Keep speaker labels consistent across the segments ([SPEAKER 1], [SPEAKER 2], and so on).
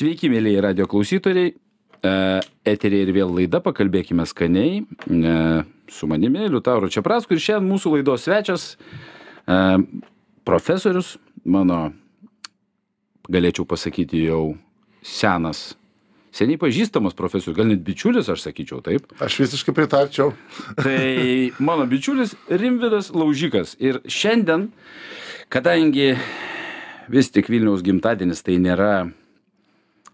[SPEAKER 1] Sveiki, mėlyje radio klausytojai. Eterė ir vėl laida, pakalbėkime skaniai. E, su manimi, Liutauru Čiaprasku. Ir šiandien mūsų laidos svečias, e, profesorius, mano, galėčiau pasakyti, jau senas, seniai pažįstamas profesorius, gal net bičiulis, aš sakyčiau taip.
[SPEAKER 2] Aš visiškai pritarčiau.
[SPEAKER 1] Tai mano bičiulis Rimvidas Laužikas. Ir šiandien, kadangi vis tik Vilniaus gimtadienis tai nėra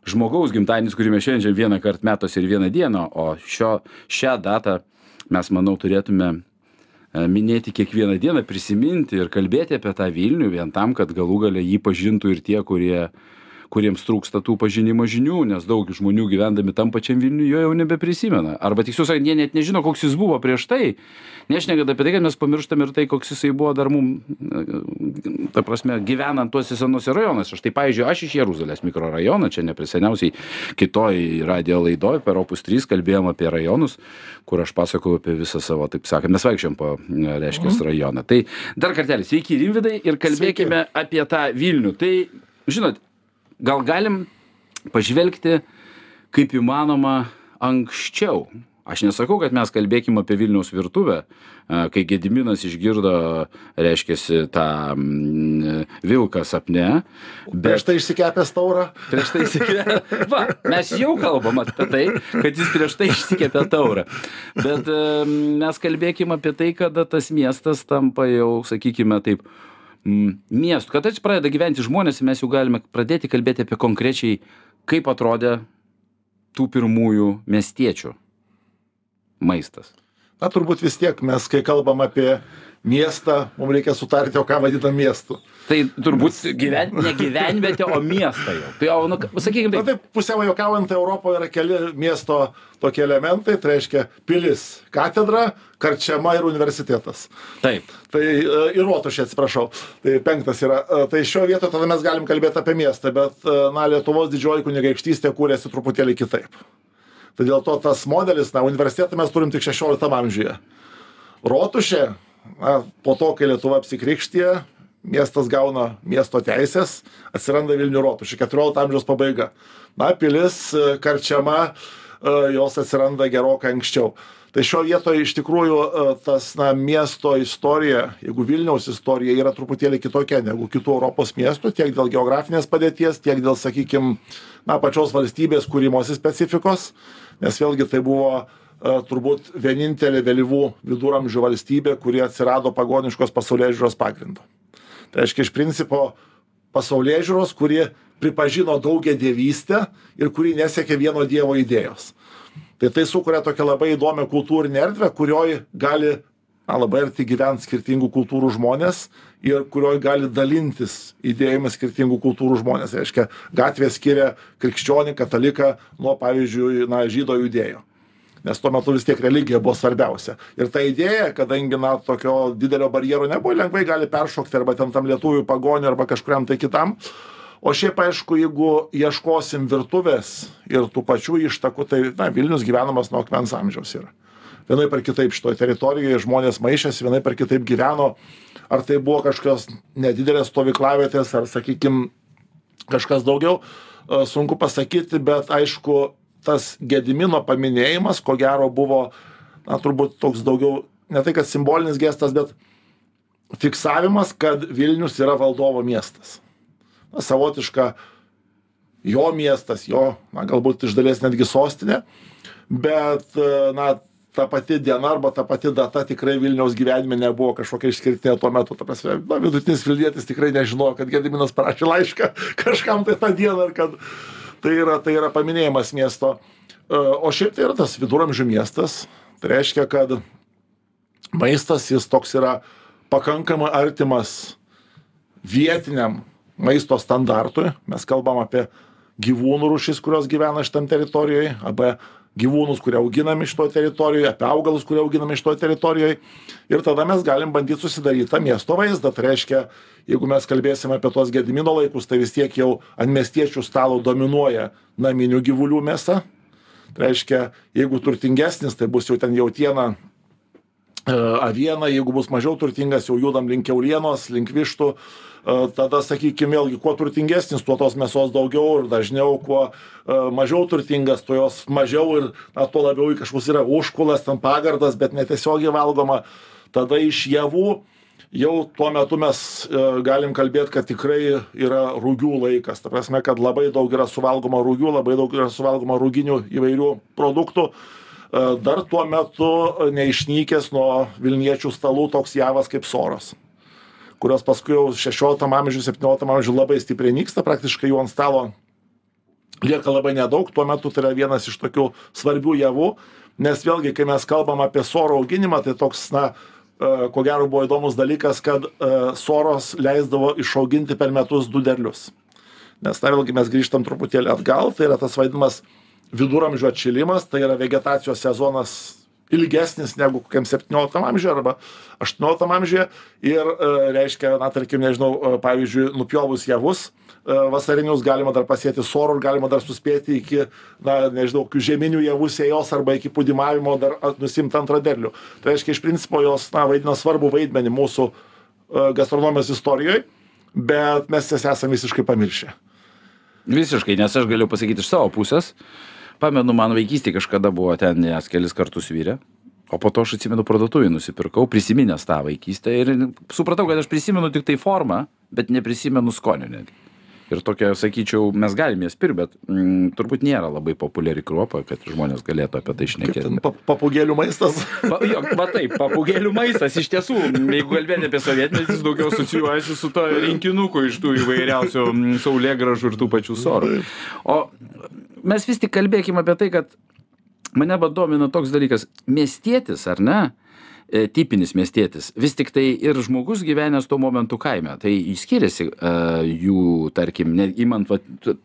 [SPEAKER 1] žmogaus gimtadienis, kurį mes šiandien vieną kartą metuose ir vieną dieną, o šio, šią datą mes, manau, turėtume e, minėti kiekvieną dieną, prisiminti ir kalbėti apie tą Vilnių vien tam, kad galų gale jį pažintų ir tie, kurie kuriems trūksta tų pažinimo žinių, nes daug žmonių gyvendami tam pačiam Vilniuje jo jau nebeprisimena. Arba tiksliau sakant, jie net nežino, koks jis buvo prieš tai. Nešnekant apie tai, kad mes pamirštam ir tai, koks jisai buvo dar mum, ta prasme, gyvenant tuose senuose rajonuose. Štai, pavyzdžiui, aš iš Jeruzalės mikrorajono, čia nepriseniausiai kitoj radio laidoj per Opus 3 kalbėjom apie rajonus, kur aš pasakojau apie visą savo, taip sakant, mes vaikščiam po, reiškia, mhm. rajoną. Tai dar kartelį, sveiki, Rimvidai, ir kalbėkime apie tą Vilnių. Tai, žinot, gal galim pažvelgti kaip įmanoma anksčiau. Aš nesakau, kad mes kalbėkim apie Vilniaus virtuvę, kai Gediminas išgirdo, reiškia, tą vilką sapne.
[SPEAKER 2] Bet... Prieš tai išsikepęs taurą.
[SPEAKER 1] Prieš tai išsikepęs. Va, mes jau kalbam apie tai, kad jis prieš tai išsikepė taurą. Bet mes kalbėkim apie tai, kada tas miestas tampa jau, sakykime taip, miestų, kada čia pradeda gyventi žmonės, mes jau galime pradėti kalbėti apie konkrečiai, kaip atrodė tų pirmųjų miestiečių maistas.
[SPEAKER 2] Na, turbūt vis tiek mes, kai kalbam apie miestą, mums reikia sutarti, o ką vadinam miestu.
[SPEAKER 1] Tai turbūt gyven, ne gyvenvietė, o miestą jau. Tai jau, nu, sakykime,
[SPEAKER 2] taip. Na, taip, pusiau juokaujant, Europoje yra keli miesto tokie elementai, tai reiškia pilis, katedra, karčiama ir universitetas.
[SPEAKER 1] Taip.
[SPEAKER 2] Tai e, ir rotušė, atsiprašau. Tai penktas yra. E, tai šio vietoje tada mes galim kalbėti apie miestą, bet, e, na, Lietuvos didžioji kunigaikštystė kūrėsi truputėlį kitaip. Tai dėl to tas modelis, na, universitetą mes turim tik 16 amžiuje. Rotušė, na, po to, kai Lietuva apsikrikštė, miestas gauna miesto teisės, atsiranda Vilnių rotušė, 14 amžiaus pabaiga. Na, pilis, e, karčiama, e, jos atsiranda gerokai anksčiau. Tai šio vietoje iš tikrųjų e, tas na, miesto istorija, jeigu Vilniaus istorija yra truputėlį kitokia negu kitų Europos miestų, tiek dėl geografinės padėties, tiek dėl, sakykime, na, pačios valstybės kūrimosi specifikos, nes vėlgi tai buvo turbūt vienintelė vėlyvų viduramžių valstybė, kuri atsirado pagoniškos pasaulio žiūros pagrindu. Tai reiškia iš principo pasaulėžiūros, kuri pripažino daugia dievystę ir kuri nesiekia vieno dievo idėjos. Tai tai sukuria tokią labai įdomią kultūrinę erdvę, kurioje gali na, labai arti gyventi skirtingų kultūrų žmonės ir kurioje gali dalintis idėjomis skirtingų kultūrų žmonės. Tai reiškia, gatvė skiria krikščionį, kataliką nuo, pavyzdžiui, na, žydo judėjo nes tuo metu vis tiek religija buvo svarbiausia. Ir ta idėja kadangi na tokio didelio barjero nebuvo lengvai gali peršokti arba ten tam lietuviui pagoniui arba kažkuriam tai kitam. O šiaip aišku jeigu ieškosim virtuvės ir tų pačių ištakų tai na vilnius gyvenamas nuo akmens amžiaus yra. Vienaip ar kitaip šitoj teritorijoj žmonės maišėsi vienaip ar kitaip gyveno. Ar tai buvo kažkokios nedidelės stovyklavietės ar sakykim kažkas daugiau sunku pasakyti bet aišku tas Gedimino paminėjimas, ko gero, buvo, na, turbūt toks daugiau, ne tai kad simbolinis gestas, bet fiksavimas, kad Vilnius yra valdovo miestas. Na, savotiška jo miestas, jo, na, galbūt iš dalies netgi sostinė, bet, na, ta pati diena arba ta pati data tikrai Vilniaus gyvenime nebuvo kažkokia išskirtinė tuo metu. Ta prasme, na, vidutinis Vilnietis tikrai nežinojo, kad Gediminas parašė laišką kažkam tai tą dieną ir kad tai yra, tai yra paminėjimas miesto. E, o šiaip tai yra tas viduramžių miestas. Tai reiškia, kad maistas jis toks yra pakankamai artimas vietiniam maisto standartui. Mes kalbam apie gyvūnų rušis, kurios gyvena šitam teritorijoje, apie gyvūnus, kurie auginami šitoje teritorijoje, apie augalus, kurie auginami šitoje teritorijoje. Ir tada mes galim bandyti susidaryti tą miesto vaizdą. Tai reiškia, jeigu mes kalbėsime apie tuos gedimino laikus, tai vis tiek jau ant miestiečių stalo dominuoja naminių gyvulių mėsa. Tai reiškia, jeigu turtingesnis, tai bus jau ten jautiena, avieną, jeigu bus mažiau turtingas, jau judam link keulienos, link vištų, e, tada, sakykime, vėlgi, kuo turtingesnis, tuo tos mėsos daugiau ir dažniau, kuo e, mažiau turtingas, tuo jos mažiau ir na, tuo labiau kažkoks yra užkulas, ten pagardas, bet netiesiogiai valgoma. Tada iš javų jau tuo metu mes e, galim kalbėti, kad tikrai yra rūgių laikas. Ta prasme, kad labai daug yra suvalgoma rūgių, labai daug yra suvalgoma rūginių įvairių produktų. E, dar tuo metu neišnykęs nuo Vilniečių stalų toks javas kaip soros kurios paskui jau 16 amžiuje, 17 amžiuje labai stipriai nyksta, praktiškai jų ant stalo lieka labai nedaug, tuo metu tai yra vienas iš tokių svarbių javų, nes vėlgi, kai mes kalbam apie soro auginimą, tai toks, na, e, ko gero buvo įdomus dalykas, kad e, soros leisdavo išauginti per metus du derlius. Nes, na, vėlgi mes grįžtam truputėlį atgal, tai yra tas vadinamas viduramžių atšilimas, tai yra vegetacijos sezonas ilgesnis negu kokiam 17 amžiuje arba 18 amžiuje ir e, reiškia, na, tarkim, nežinau, e, pavyzdžiui, nupjovus javus e, vasarinius galima dar pasėti sorų ir galima dar suspėti iki, na, nežinau, žieminių javų sėjos arba iki pudimavimo dar nusimti antrą derlių. Tai reiškia, iš principo jos, na, vaidina svarbu vaidmenį mūsų gastronomijos istorijoje, bet mes jas esame visiškai pamiršę.
[SPEAKER 1] Visiškai, nes aš galiu pasakyti iš savo pusės, pamenu man vaikystėj kažkada buvo ten jas kelis kartus virę o po to aš atsimenu parduotuvėj nusipirkau prisiminęs tą vaikystę ir supratau kad aš prisimenu tiktai formą bet neprisimenu skonio netgi. Ir tokia sakyčiau mes galim jas pirkt bet mm, turbūt nėra labai populiari kruopa kad žmonės galėtų apie tai šnekėt.
[SPEAKER 2] pa papūgėlių maistas?
[SPEAKER 1] Pa, jo, va taip papūgėlių maistas iš tiesų jeigu kalbėti apie sovietmetį jis daugiau asocijuojasi su to rinkinuku iš tų įvairiausių mm, saulėgrąžų ir tų pačių sorų. O mes vis tik kalbėkim apie tai, kad mane domina toks dalykas. Miestietis, ar ne? E, tipinis miestietis. Vis tik tai ir žmogus gyvenęs tuo momentu kaime. Tai skiriasi uh, jų, tarkim, ne, imant va,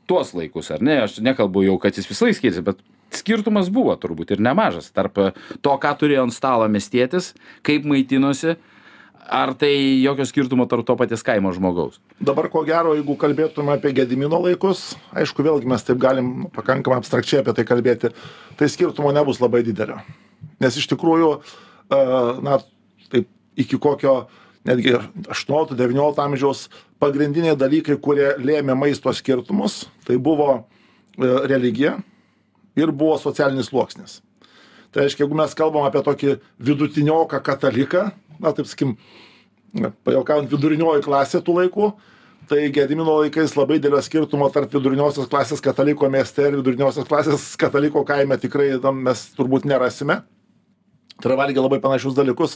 [SPEAKER 1] tuos laikus, ar ne? Aš nekalbu jau, kad jis visą laiką skiriasi, bet skirtumas buvo turbūt ir nemažas tarp to, ką turėjo ant stalo miestietis, kaip maitinosi, ar tai jokio skirtumo tarp to paties kaimo žmogaus?
[SPEAKER 2] Dabar ko gero jeigu kalbėtume apie gedimino laikus aišku vėlgi mes taip galim pakankamai abstrakčiai apie tai kalbėti tai skirtumo nebus labai didelio. Nes iš tikrųjų na taip iki kokio netgi aštuoniolikto devyniolikto amžiaus pagrindiniai dalykai kurie lėmė maisto skirtumus tai buvo e, religija ir buvo socialinis sluoksnis. Tai reiškia jeigu mes kalbam apie tokį vidutinioką kataliką na taip sakykim, pajokaujant vidurinioji klasė tų laikų, tai Gedimino laikais labai didelio skirtumo tarp viduriniosios klasės kataliko mieste ir viduriniosios klasės kataliko kaime tikrai tam mes turbūt nerasime. Tai yra valgė labai panašius dalykus,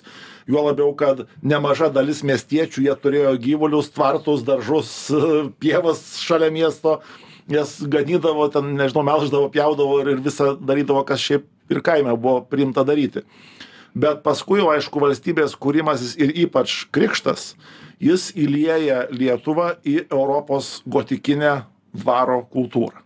[SPEAKER 2] juo labiau, kad nemaža dalis miestiečių, jie turėjo gyvulius, tvartus, daržus, pievas šalia miesto, jas ganydavo, ten, nežinau, melždavo, pjaudavo ir, ir visą darydavo, kas šiaip ir kaime buvo priimta daryti bet paskui jau aišku valstybės kūrimasis ir ypač krikštas jis įlieja lietuvą į europos gotikinę dvaro kultūrą.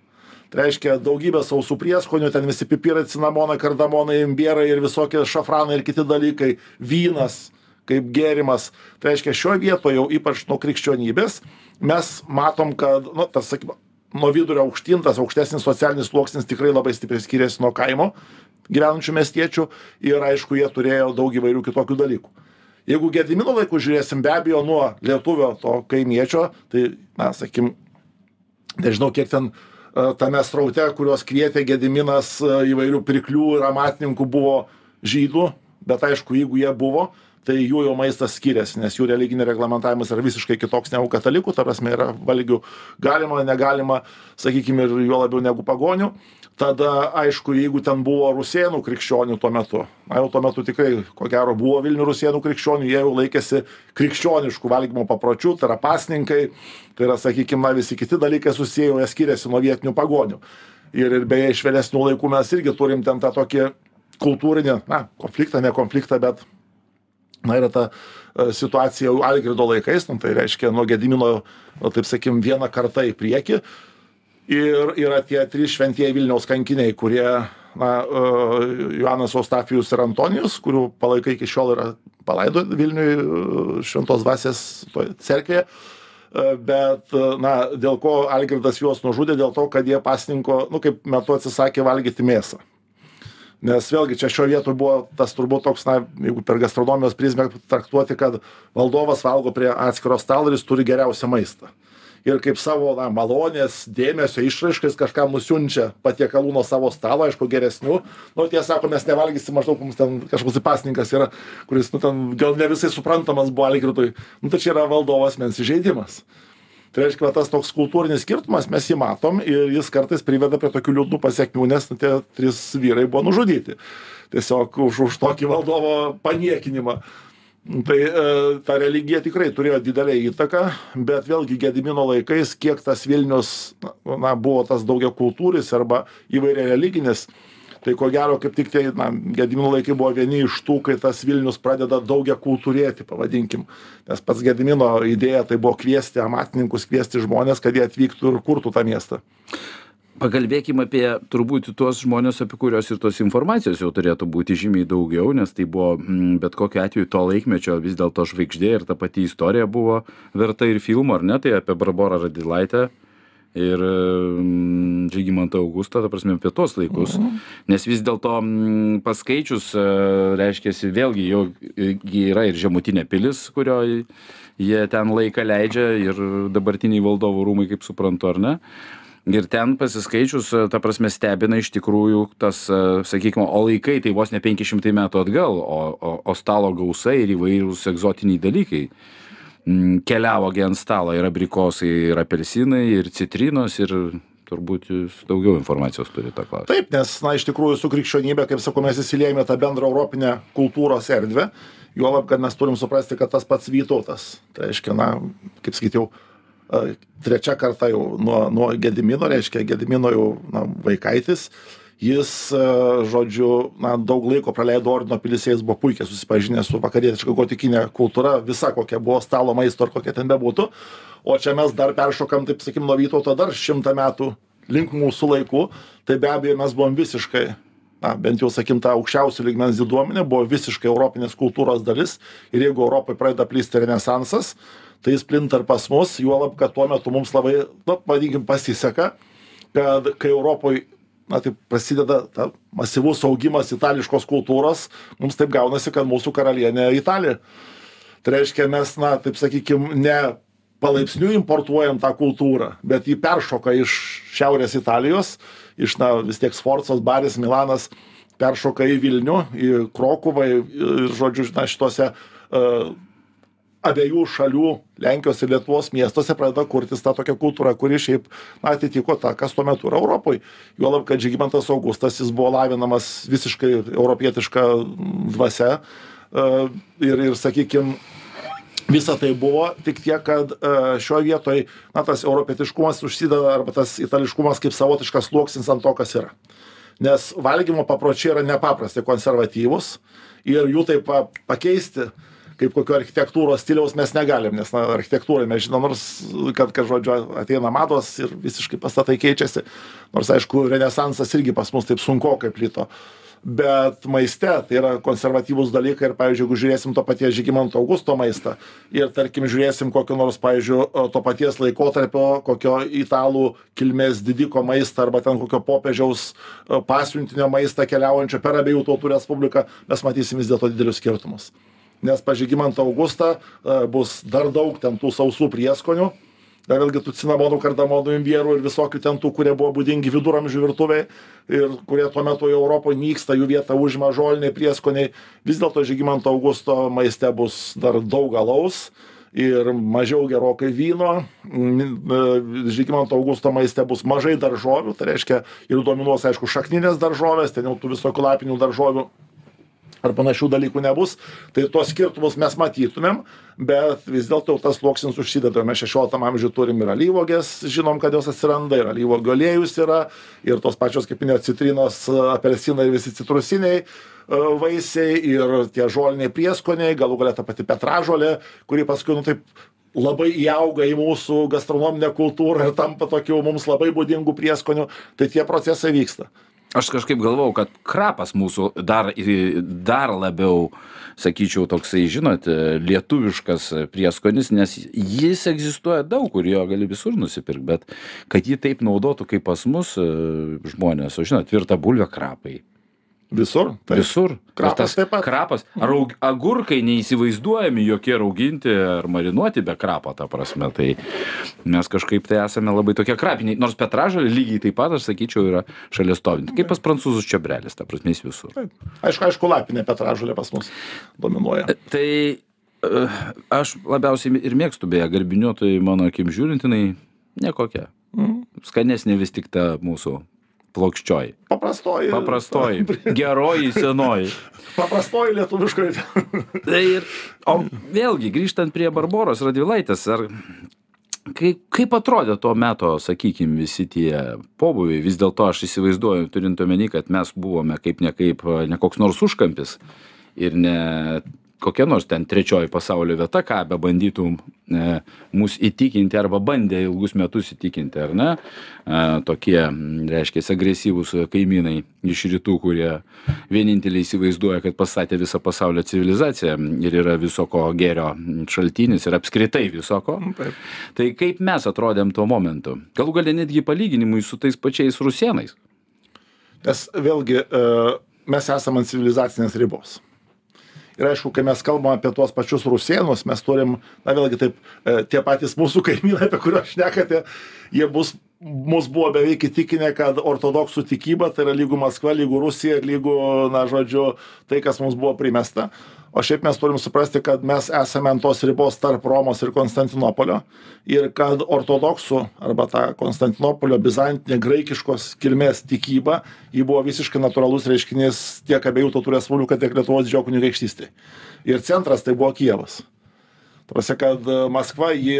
[SPEAKER 2] Tai reiškia daugybė sausų prieskonių ten visi pipirai cinamonai kardamonai imbierai ir visokie šafranai ir kiti dalykai vynas kaip gėrimas. Tai reiškia šioj vietoj jau ypač nuo krikščionybės mes matom kad nu tas sakykim nuo vidurio aukštyn tas aukštesnis socialinis sluoksnis tikrai labai stipriai skiriasi nuo kaimo gyvenančių miestiečių ir aišku jie turėjo daug įvairių kitokių dalykų. Jeigu gedimino laikus žiūrėsim be abejo nuo lietuvio to kaimiečio tai na sakykim nežinau kiek ten e, tame sraute kuriuos kvietė gediminas e, įvairių pirklių ir amatininkų buvo žydų bet aišku jeigu jie buvo tai jų jau maistas skiriasi nes jų religinė reglamentavimas yra visiškai kitoks negu katalikų ta prasme yra valgių galima negalima sakykim ir juo labiau negu pagonių. Tada aišku jeigu ten buvo rusėnų krikščionių tuo metu na jau tuo metu tikrai ko gero buvo vilniuj rusėnų krikščionių jie jau laikėsi krikščioniškų valgymo papročių tai yra pasninkai tai yra sakykim na visi kiti dalykai susiję jau jie skiriasi nuo vietinių pagonių. Ir ir beje iš vėlesnių laikų mes irgi turim ten tą tokį kultūrinį na konfliktą ne konfliktą bet na yra ta e, situacija jau algirdo laikais nu tai reiškia nuo gedimino nu taip sakykim viena karta į priekį. Ir yra tie trys šventieji vilniaus kankiniai kurie na e, joanas eustachijus ir antonijus kurių palaikai iki šiol yra palaidoti vilniuj e, šventos toj cerkvėje. Bet na dėl ko algirdas juos nužudė? Dėl to kad jie pasninko nu kaip metu atsisakė valgyti mėsą nes vėlgi čia šioj vietoj buvo tas turbūt toks na jeigu per gastronomijos prizmę traktuoti kad valdovas valgo prie atskiro stalo ir jis turi geriausią maistą. Ir kaip savo na malonės dėmesio išraišką jis kažkam nusiunčia patiekalų nuo savo stalo aišku geresnių. Nu tie sako mes nevalgysim maždaug mums ten kažkoks tai pasninkas yra kuris nu ten gal ne visai suprantamas buvo algirdui. Nu tai čia yra valdovo asmens įžeidimas tai reiškia va tas toks kultūrinis skirtumas mes jį matom ir jis kartais priveda prie tokių liūdnų pasekmių nes nu tie trys vyrai buvo nužudyti. Tiesiog už už tokį valdovo paniekinimą. Tai e, ta religija tikrai turėjo didelę įtaką bet vėlgi gedimino laikais kiek tas vilnius na buvo tas daugiakultūris arba įvairiareliginis tai ko gero kaip tik tie na gedimino laikai buvo vieni iš tų kai tas vilnius pradeda daugiakultūrėti pavadinkim. Nes pats gedimino idėja tai buvo kviesti amatininkus kviesti žmones kad jie atvyktų ir kurtų tą miestą.
[SPEAKER 1] Pakalbėkim apie turbūt tuos žmones apie kuriuos ir tos informacijos jau turėtų būti žymiai daugiau nes tai buvo mm, bet kokiu atveju to laikmečio vis dėlto žvaigždė ir ta pati istorija buvo verta ir filmo ar ne? Tai apie barborą radvilaitę ir mm, žygimantą augustą ta prasme apie tuos laikus nes vis dėlto mm, paskaičius e, reiškiasi vėlgi jau yra ir žemutinė pilis kurioj jie ten laiką leidžia ir dabartiniai valdovų rūmai kaip suprantu ar ne? Ir ten pasiskaičius ta prasme stebina iš tikrųjų tas sakykim o laikai tai vos ne penki šimtai metų atgal o o o stalo gausa ir įvairūs egzotiniai dalykai keliavo gi ant stalo ir abrikosai ir apelsinai ir citrinos ir turbūt jūs daugiau informacijos turit tuo klausimu
[SPEAKER 2] taip nes na iš tikrųjų su krikščionybe kaip sakau mes įsiliejam į tą bendrą europinę kultūros erdvę juolab kad mes turim suprasti kad tas pats vytautas tai reiškia na kaip sakyt jau trečia karta jau nuo nuo gedimino reiškia gedimino jau na vaikaitis jis žodžiu na daug laiko praleido ordino pilyse jis buvo puikiai susipažinęs su vakarietiška gotikine kultūra visa kokia buvo stalo maisto ar kokia ten bebūtų. O čia mes dar peršokam taip sakykim nuo vytauto dar šimtą metų link mūsų laikų. Tai be abejo mes buvom visiškai na bent jau sakykim ta aukščiausio lygmens diduomenė buvo visiškai europinės kultūros dalis. Ir jeigu europoj pradeda plisti renesansas tai jis plinta ir pas mus juolab kad tuo metu mums labai nu pavadinkim pasiseka kad kai europoj na taip prasideda ta masyvus augimas itališkos kultūros. Mums taip gaunasi kad mūsų karalienė italė tai reiškia mes na taip sakykim ne palaipsniui importuojam tą kultūrą bet ji peršoka iš šiaurės italijos iš na vis tiek sforcos baris milanas peršoka į vilnių į krokuvą ir žodžiu na šituose abiejų šalių lenkijos ir lietuvos miestuose pradeda kurtis ta tokia kultūra kuri šiaip na atitiko tą kas tuo metu yra europoj. Juolab kad žygimantas augustas jis buvo lavinamas visiškai europietiška dvasia. Ir ir sakykim visa tai buvo tik tiek kad šioj vietoj na tas europietiškumas užsideda arba tas itališkumas kaip savotiškas sluoksnis ant to kas yra. Nes valgymo papročiai yra nepaprastai konservatyvūs ir jų taip pa pakeisti kaip kokio architektūros stiliaus mes negalim nes na architektūroj mes žinom nors kad kad žodžiu ateina mados ir visiškai pastatai keičiasi nors aišku renesansas irgi pas mus taip sunkokai plito. Bet maiste tai yra konservatyvūs dalykai ir pavyzdžiui jeigu žiūrėsim to paties žygimanto augusto maistą ir tarkim žiūrėsim kokio nors pavyzdžiui to paties laikotarpio kokio italų kilmės didiko maistą arba ten kokio popiežiaus pasiuntinio maistą keliaujančio per abiejų tautų respubliką mes matysim vis dėlto didelius skirtumus nes pas žygimantą augustą bus dar daug ten tų sausų prieskonių. Dar vėlgi tų cinamonų kardamonų imbierų ir visokių ten tų kurie buvo būdingi viduramžių virtuvei ir kurie tuo metu jau europoj nyksta jų vietą užima žoliniai prieskoniai. Vis dėlto žygimanto augusto maiste bus dar daug alaus ir mažiau gerokai vyno. Žygimanto augusto maiste bus mažai daržovių tai reiškia ir dominuos aišku šakninės daržovės ten jau tų visokių lapinių daržovių ar panašių dalykų nebus tai tuos skirtumus mes matytumėm bet vis dėlto jau tas sluoksnis užsideda. Mes šešioliktam amžiuj turim ir alyvuoges žinom kad jos atsiranda ir alyvuogių aliejus yra ir tos pačios kaip minėjot citrinos apelsinai ir visi citrusiniai vaisiai ir tie žoliniai prieskoniai galų gale ta pati petražolė kuri paskui nu taip labai įauga į mūsų gastronominę kultūrą ir tampa tokiu mums labai būdingu prieskoniu. Tai tie procesai vyksta
[SPEAKER 1] aš kažkaip galvojau kad krapas mūsų dar dar labiau sakyčiau toksai žinot lietuviškas prieskonis nes jis egzistuoja daug kur jo gali visur nusipirkt bet kad jį taip naudotų kaip pas mus žmonės o žinot tvirta bulvė krapai
[SPEAKER 2] Visur.
[SPEAKER 1] Taip. Visur.
[SPEAKER 2] Krapas taip pat.
[SPEAKER 1] Krapas. Ar agurkai neįsivaizduojami jokie rauginti ar marinuoti be krapo, ta prasme. Tai mes kažkaip tai esame labai tokie krapiniai. Nors petražalė lygiai taip pat, aš sakyčiau, yra šalia stovinti. Kaip pas prancūzus čiabrelis, ta prasme, jis visur. Taip.
[SPEAKER 2] Aišku, aišku, lapinė petražalė pas mus dominuoja.
[SPEAKER 1] Tai e, aš labiausiai ir mėgstu, beje, garbiniuotojai mano akim žiūrint, jinai nekokia. Mm. Skanesnė vis tik ta mūsų plokščioji.
[SPEAKER 2] Paprastoji.
[SPEAKER 1] Paprastoji. Geroji senoji.
[SPEAKER 2] Paprastoji lietuviškoji.
[SPEAKER 1] tai ir, o vėlgi, grįžtant prie Barboros Radvilaitės, ar kaip, kaip atrodė tuo metu, sakykime, visi tie pobuviai, vis dėlto aš įsivaizduoju, turint omeny, kad mes buvome kaip ne kaip, ne koks nors užkampis ir ne kokia nors ten trečioji pasaulio vieta, ką be bandytų e, mus įtikinti arba bandė ilgus metus įtikinti, ar ne, e, tokie, reiškia, agresyvūs kaimynai iš rytų, kurie vieninteliai įsivaizduoja, kad pastatė visą pasaulio civilizaciją ir yra visoko gerio šaltinis ir apskritai visoko. Taip. Tai kaip mes atrodėm tuo momentu? Galų galę netgi palyginimui su tais pačiais rusienais.
[SPEAKER 2] Nes vėlgi e, mes esame ant civilizacinės ribos ir aišku kai mes kalbam apie tuos pačius rusėnus mes turim na vėlgi taip e, tie patys mūsų kaimynai apie kuriuos šnekate jie bus mus buvo beveik įtikinę kad ortodoksų tikyba tai yra lygu maskva lygu rusija lygu na žodžiu tai kas mums buvo primesta. O šiaip mes turim suprasti kad mes esame ant tos ribos tarp romos ir konstantinopolio ir kad ortodoksų arba ta konstantinopolio bizantinė graikiškos kilmės tikyba ji buvo visiškai natūralus reiškinys tiek abiejų tautų respublikoj tiek lietuvos didžiojoj kunigaikštystėj ir centras tai buvo kijevas. Ta prasme kad maskva ji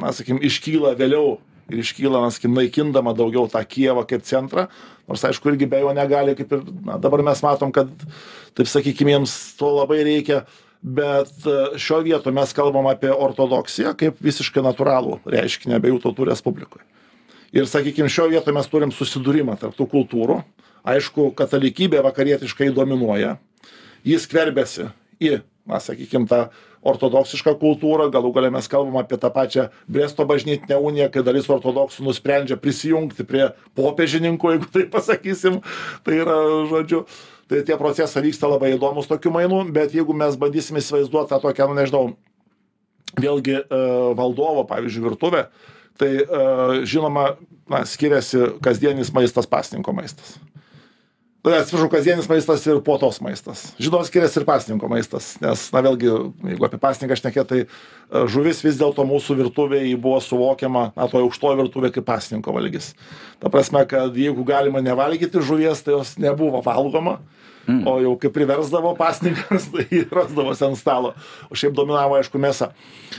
[SPEAKER 2] na sakykim iškyla vėliau ir iškyla na sakykim naikindama daugiau tą kijevą kaip centrą nors aišku irgi be jo negali kaip ir na dabar mes matom kad taip sakykim jiems to labai reikia bet e, šioj vietoj mes kalbam apie ortodoksiją kaip visiškai natūralų reiškinį abiejų tautų respublikoj. Ir sakykim šioj vietoj mes turim susidūrimą tarp tų kultūrų. Aišku katalikybė vakarietiškai dominuoja. Ji skverbiasi į na sakykim tą ortodoksišką kultūrą galų gale mes kalbam apie tą pačią bresto bažnytinę uniją kai dalis ortodoksų nusprendžia prisijungti prie popiežininkų jeigu taip pasakysim. Tai yra žodžiu tai tie procesai vyksta labai įdomūs tokių mainų bet jeigu mes bandysim įsivaizduot tą tokią nu nežinau vėlgi e, valdovo pavyzdžiui virtuvę tai e, žinoma na skiriasi kasdienis maistas pasninko maistas atsiprašau kasdienis maistas ir puotos maistas žinoma skiriasi ir pasninko maistas nes na vėlgi jeigu apie pasninką šnekėt tai e, žuvis vis dėlto mūsų virtuvėj ji buvo suvokiama na toj aukštoj virtuvėj kaip pasninko valgis ta prasme kad jeigu galima nevalgyti žuvies tai jos nebuvo valgoma Mm. O jau kai priversdavo pasninkas, tai rasdavosi ant stalo. O šiaip dominavo, aišku, mėsa.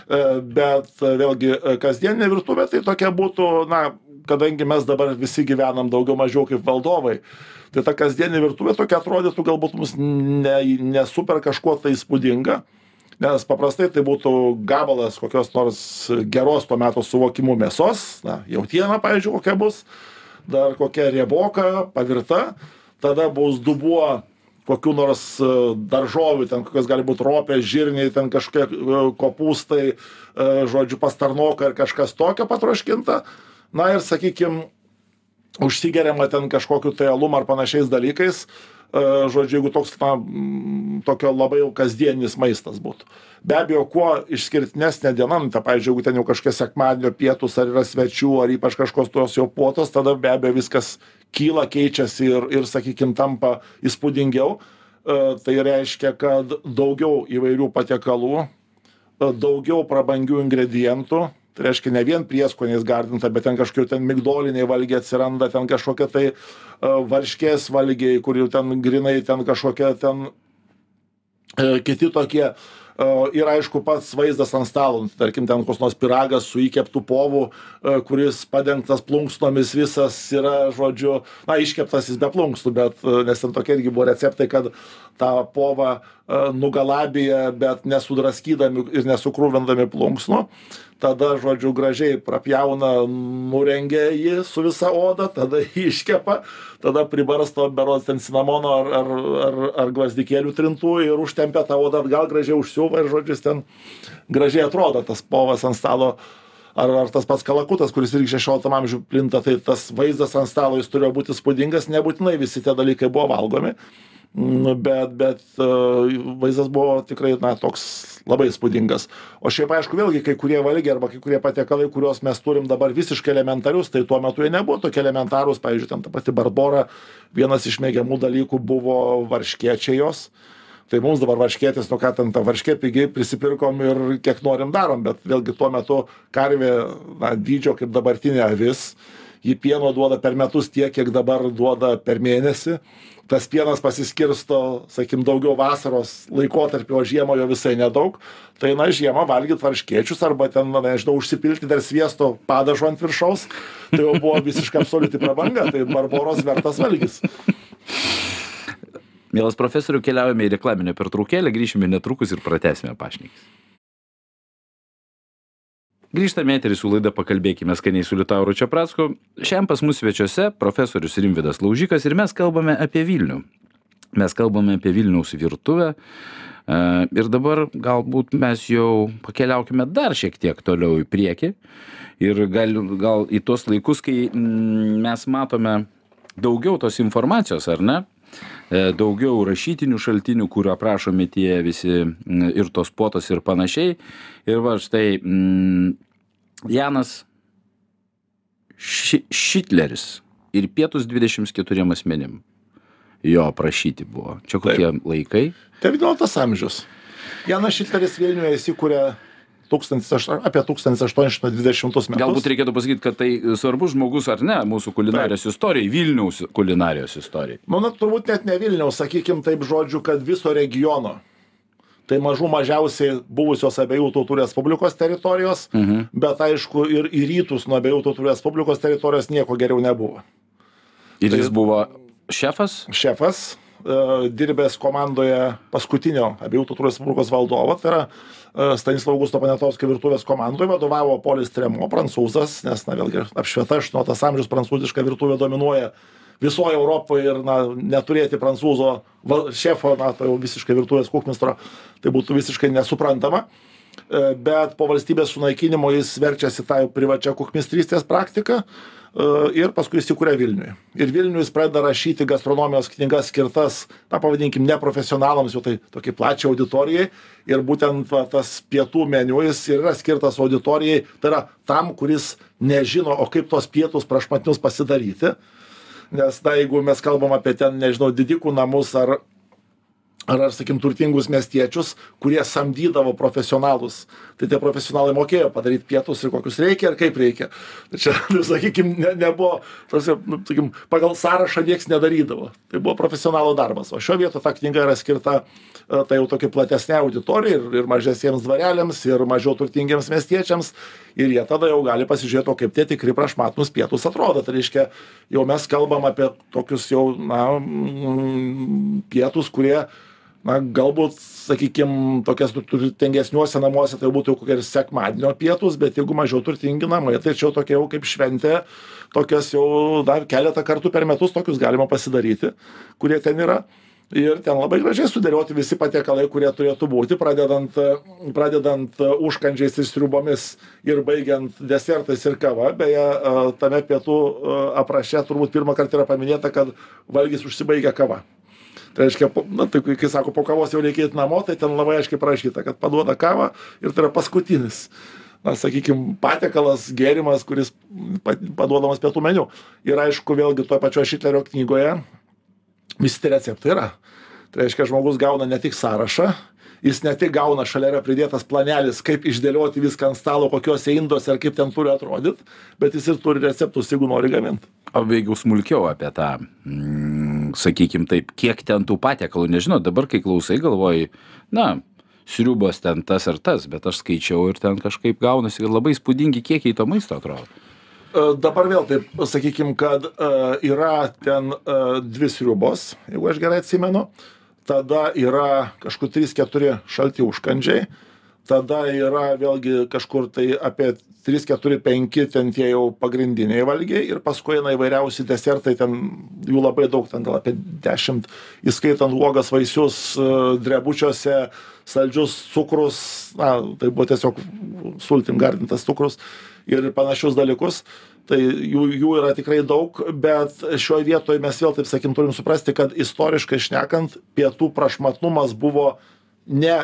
[SPEAKER 2] E, bet e, vėlgi, kasdieninė virtuvė tai tokia būtų, na, kadangi mes dabar visi gyvenam daugiau mažiau kaip valdovai, tai ta kasdienė virtuvė tokia atrodytų galbūt mums ne, ne super kažkuo tai įspūdinga, nes paprastai tai būtų gabalas kokios nors geros tuo metu suvokimų mėsos, na, jautiena, pavyzdžiui, kokia bus, dar kokia rieboka, pavirta, tada bus dubuo kokių nors e, daržovių, ten kokios gali būti ropės, žirniai, ten kažkokie e, kopūstai, e, žodžiu, pastarnoka ir kažkas tokio patroškinta. Na ir, sakykime, užsigeriama ten kažkokiu tai alum ar panašiais dalykais, e, žodžiu, jeigu toks, na, tokio labai jau kasdienis maistas būtų. Be abejo, kuo išskirtinesnė diena, nu, tai, pavyzdžiui, jeigu ten jau kažkokie sekmadienio pietus, ar yra svečių, ar ypač kažkokios tos jau puotos, tada be abejo viskas kyla, keičiasi ir, ir sakykime, tampa įspūdingiau. E, tai reiškia, kad daugiau įvairių patiekalų, e, daugiau prabangių ingredientų, tai reiškia ne vien prieskoniais gardinta bet ten kažkokie ten migdoliniai valgiai atsiranda ten kažkokie tai e, varškės valgiai kur jau ten grynai ten kažkokie ten e, kiti tokie ir aišku pats vaizdas ant stalo nu, tarkim ten koks nors pyragas su įkeptu povu e, kuris padengtas plunksnomis visas yra žodžiu na iškeptas jis be plunksnų bet nes ten tokie irgi buvo receptai kad tą povą nugalabija bet nesudraskydami ir nesukruvindami plunksnų tada žodžiu gražiai prapjauna nurengia jį su visa oda tada jį iškepa tada pribarsto berods ten cinamono ar ar ar ar gvazdikėlių trintų ir užtempia tą odą atgal gražiai užsiuva ir žodžiu jis ten gražiai atrodo tas povas ant stalo ar ar tas pats kalakutas kuris irgi šešioliktam amžiuj plinta tai tas vaizdas ant stalo jis turėjo būt įspūdingas nebūtinai visi tie dalykai buvo valgomi Nu, bet, bet uh, vaizdas buvo tikrai, na, toks labai įspūdingas. O šiaip, aišku, vėlgi, kai kurie valgiai arba kai kurie patiekalai, kuriuos mes turim dabar visiškai elementarius, tai tuo metu jie nebuvo tokie elementarūs. Pavyzdžiui, ten ta pati Barbora, vienas iš mėgiamų dalykų buvo varškiečiai jos. Tai mums dabar varškėtis, nu ką ten tą varškė pigiai prisipirkom ir kiek norim darom, bet vėlgi tuo metu karvė, na, dydžio kaip dabartinė avis, ji pieno duoda per metus tiek, kiek dabar duoda per mėnesį. Tas pienas pasiskirsto sakykim daugiau vasaros laikotarpiu o žiemą jo visai nedaug. Tai na žiemą valgyt varškėčius arba ten na nežinau užsipilti dar sviesto padažo ant viršaus. Tai jau buvo visiška absoliuti prabanga tai barboros vertas valgis
[SPEAKER 1] Mielas profesoriu, keliaujame į reklaminę pertraukėlę, grįšime netrukus ir pratęsime pašnekį. Grįžtame eterį su laida Pakalbėkime skaniai su Liutauru Čiapracku. Šiandien pas mus svečiuose profesorius Rimvidas Laužikas ir mes kalbame apie Vilnių. Mes kalbame apie Vilniaus virtuvę. E, ir dabar galbūt mes jau pakeliaukime dar šiek tiek toliau į priekį. Ir gal, gal į tuos laikus, kai mm, mes matome daugiau tos informacijos, ar ne? E, daugiau rašytinių šaltinių, kur aprašomi tie visi mm, ir tos potos ir panašiai. Ir va štai mm, Janas Ši Šitleris ir pietus 24 asmenim. Jo aprašyti buvo. Čia kokie Taip. laikai?
[SPEAKER 2] 19 amžius. Janas Šitleris Vilniuje įsikūrė 1000, apie 1820 metus.
[SPEAKER 1] Galbūt reikėtų pasakyti, kad tai svarbus žmogus ar ne mūsų kulinarijos taip. istorijai, Vilniaus kulinarijos istorijai.
[SPEAKER 2] Manau, turbūt net ne Vilniaus, sakykim taip žodžiu, kad viso regiono tai mažų mažiausiai buvusios abiejų tautų respublikos teritorijos, mhm. bet aišku ir į rytus nuo abiejų tautų respublikos teritorijos nieko geriau nebuvo.
[SPEAKER 1] Ir tai, jis buvo šefas?
[SPEAKER 2] Šefas, uh, dirbęs komandoje paskutinio abiejų tautų respublikos valdovo, tai yra uh, Stanislavų Augusto Panetovskio virtuvės komandoje vadovavo Polis Tremo, prancūzas, nes, na vėlgi, apšvieta 18 amžiaus prancūziška virtuvė dominuoja visoj Europoj ir na, neturėti prancūzo šefo, na, tai jau visiškai virtuvės kuchmistro, tai būtų visiškai nesuprantama. E, bet po valstybės sunaikinimo jis verčiasi tą privačią kuchmistrystės praktiką e, ir paskui įsikūrė Vilniuje. Ir Vilniuje jis pradeda rašyti gastronomijos knygas skirtas, na pavadinkim, neprofesionalams, jau tai tokiai plačiai auditorijai. Ir būtent va, tas pietų meniu jis yra skirtas auditorijai, tai yra tam, kuris nežino, o kaip tos pietus prašmatnius pasidaryti nes na jeigu mes kalbam apie ten nežinau didikų namus ar ar ar sakykim turtingus miestiečius kurie samdydavo profesionalus tai tie profesionalai mokėjo padaryt pietus ir kokius reikia ir kaip reikia. Tai čia nu, sakykim ne nebuvo ta prasme nu sakykim pagal sąrašą nieks nedarydavo. Tai buvo profesionalo darbas. O šioj vietoj ta knyga yra skirta tai jau tokiai platesnei auditorijai ir ir mažesniems dvareliams ir mažiau turtingiems miestiečiams. Ir jie tada jau gali pasižiūrėt o kaip tie tikri prašmatnūs pietūs atrodo. Tai reiškia jau mes kalbam apie tokius jau na mm, pietus kurie na galbūt sakykim tokias turtingesniuose namuose tai būtų kokie ir sekmadienio pietūs bet jeigu mažiau turtingi namai tai čia jau tokia jau kaip šventė tokias jau dar keletą kartų per metus tokius galima pasidaryti kurie ten yra ir ten labai gražiai sudėlioti visi patiekalai kurie turėtų būti pradedant pradedant užkandžiais ir sriubomis ir baigiant desertais ir kava. Beje tame pietų apraše turbūt pirmąkart yra paminėta kad valgis užsibaigia kava. Tai reiškia po na tai kai sako po kavos jau reikia eit namo tai ten labai aiškiai parašyta kad paduoda kavą ir tai yra paskutinis na sakykim patiekalas gėrimas kuris paduodamas pietų meniu. Ir aišku vėlgi toj pačioj šitlerio knygoje visi tie receptai yra. Tai reiškia žmogus gauna ne tik sąrašą jis ne tik gauna šalia yra pridėtas planelis kaip išdėlioti viską ant stalo kokiuose induose ar kaip ten turi atrodyt bet jis ir turi receptus jeigu nori gamint.
[SPEAKER 1] O jeigu smulkiau apie tą mm, sakykim taip kiek ten tų patiekalų nežinau dabar kai klausai galvoji na sriubos ten tas ar tas bet aš skaičiau ir ten kažkaip gaunasi kad labai įspūdingi kiekiai to maisto atrodo
[SPEAKER 2] dabar vėl taip sakykim kad e, yra ten e, dvi sriubos jeigu aš gerai atsimenu. Tada yra kažkur trys keturi šalti užkandžiai tada yra vėlgi kažkur tai apie trys keturi penki ten tie jau pagrindiniai valgiai ir paskui eina įvairiausi desertai ten jų labai daug ten gal apie dešimt įskaitant uogas vaisius e, drebučiuose saldžius cukrus na tai buvo tiesiog sultim gardintas cukrus ir panašius dalykus. Tai jų jų yra tikrai daug bet šioj vietoj mes vėl taip sakykim turim suprasti kad istoriškai šnekant pietų prašmatnumas buvo ne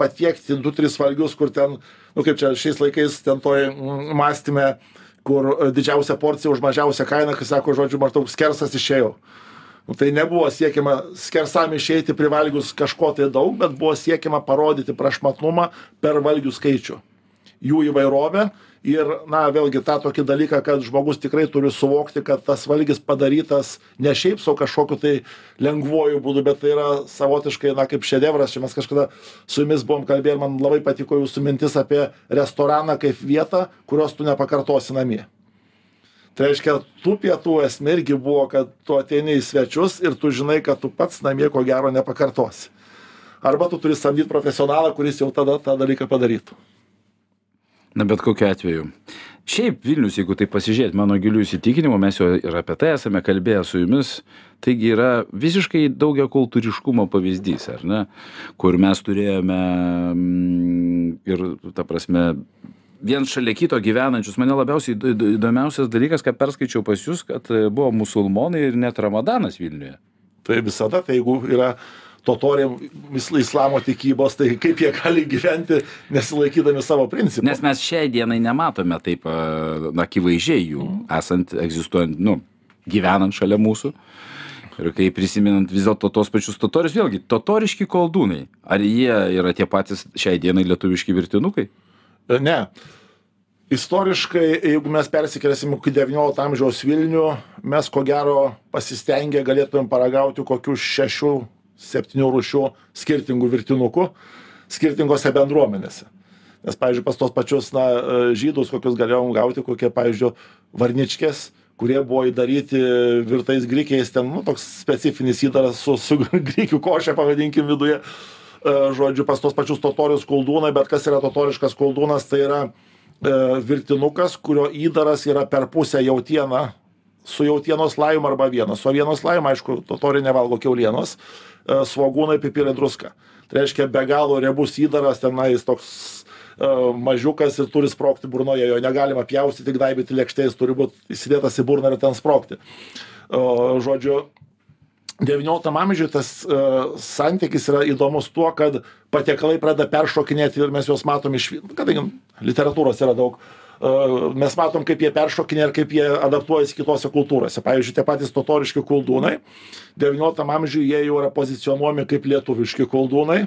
[SPEAKER 2] patiekti du tris valgius kur ten nu kaip čia šiais laikais ten toj mm, mąstyme kur e, didžiausia porcija už mažiausią kainą kai sako žodžiu maždaug skersas išėjau. Nu tai nebuvo siekiama skersam išeiti privalgius kažko tai daug bet buvo siekiama parodyti prašmatnumą per valgių skaičių. Jų įvairovę ir na vėlgi tą tokį dalyką kad žmogus tikrai turi suvokti kad tas valgis padarytas ne šiaip sau kažkokiu tai lengvuoju būdu bet tai yra savotiškai na kaip šedevras. Čia mes kažkada su jumis buvom kalbėję ir man labai patiko jūsų mintis apie restoraną kaip vietą kurios tu nepakartosi namie. Tai reiškia tų pietų esmė irgi buvo kad tu ateini į svečius ir tu žinai kad tu pats namie ko gero nepakartosi. Arba tu turi samdyt profesionalą kuris jau tada tą dalyką padarytų
[SPEAKER 1] na bet kokiu atveju. Šiaip vilnius jeigu taip pasižiūrėt mano giliu įsitikinimu mes jau ir apie tai esame kalbėję su jumis taigi yra visiškai daugiakultūriškumo pavyzdys ar ne kur mes turėjome mm, ir ta prasme viens šalia kito gyvenančius. Mane labiausiai įdomiausias dalykas ką perskaičiau pas jus kad buvo musulmonai ir net ramadanas vilniuje.
[SPEAKER 2] Tai visada tai jeigu yra totoriam is islamo tikybos tai kaip jie gali gyventi nesilaikydami savo principų?
[SPEAKER 1] Nes mes šiai dienai nematome taip akivaizdžiai jų esant egzistuojant nu gyvenant šalia mūsų. Ir kai prisimenant vis dėlto tuos pačius totorius vėlgi totoriški koldūnai. Ar jie yra tie patys šiai dienai lietuviški virtinukai?
[SPEAKER 2] E, ne. Istoriškai jeigu mes persikelsim į devyniolikto amžiaus vilnių mes ko gero pasistengę galėtumėm paragauti kokių šešių septynių rūšių skirtingų virtinukų skirtingose bendruomenėse. Nes, pavyzdžiui, pas tos pačius na, žydus, kokius galėjom gauti, kokie, pavyzdžiui, varničkės, kurie buvo įdaryti virtais grikiais, ten, nu, toks specifinis įdaras su, su grikių košė, pavadinkim, viduje. E, žodžiu, pas tos pačius totorius koldūnai, bet kas yra totoriškas koldūnas, tai yra e, virtinukas, kurio įdaras yra per pusę jautiena su jautienos lajum arba vienas. Su avienos lajum, aišku, totoriai nevalgo keulienos E, svogūnai, pipirai, druska. Tai reiškia be galo riebus įdaras, tenais toks uh, mažiukas ir turi sprokti burnoje, jo negalima pjaustyti, tik daibyti lėkštės, turi būti įsidėtas į burną ir ten sprokti. Uh, žodžiu, XIX amžiuje tas uh, santykis yra įdomus tuo, kad patiekalai pradeda peršokinėti ir mes juos matom iš, kadangi literatūros yra daug, mes matom, kaip jie peršokinė ir kaip jie adaptuojasi kitose kultūrose. Pavyzdžiui, tie patys totoriški koldūnai, XIX amžiuje jie jau yra pozicionuomi kaip lietuviški koldūnai.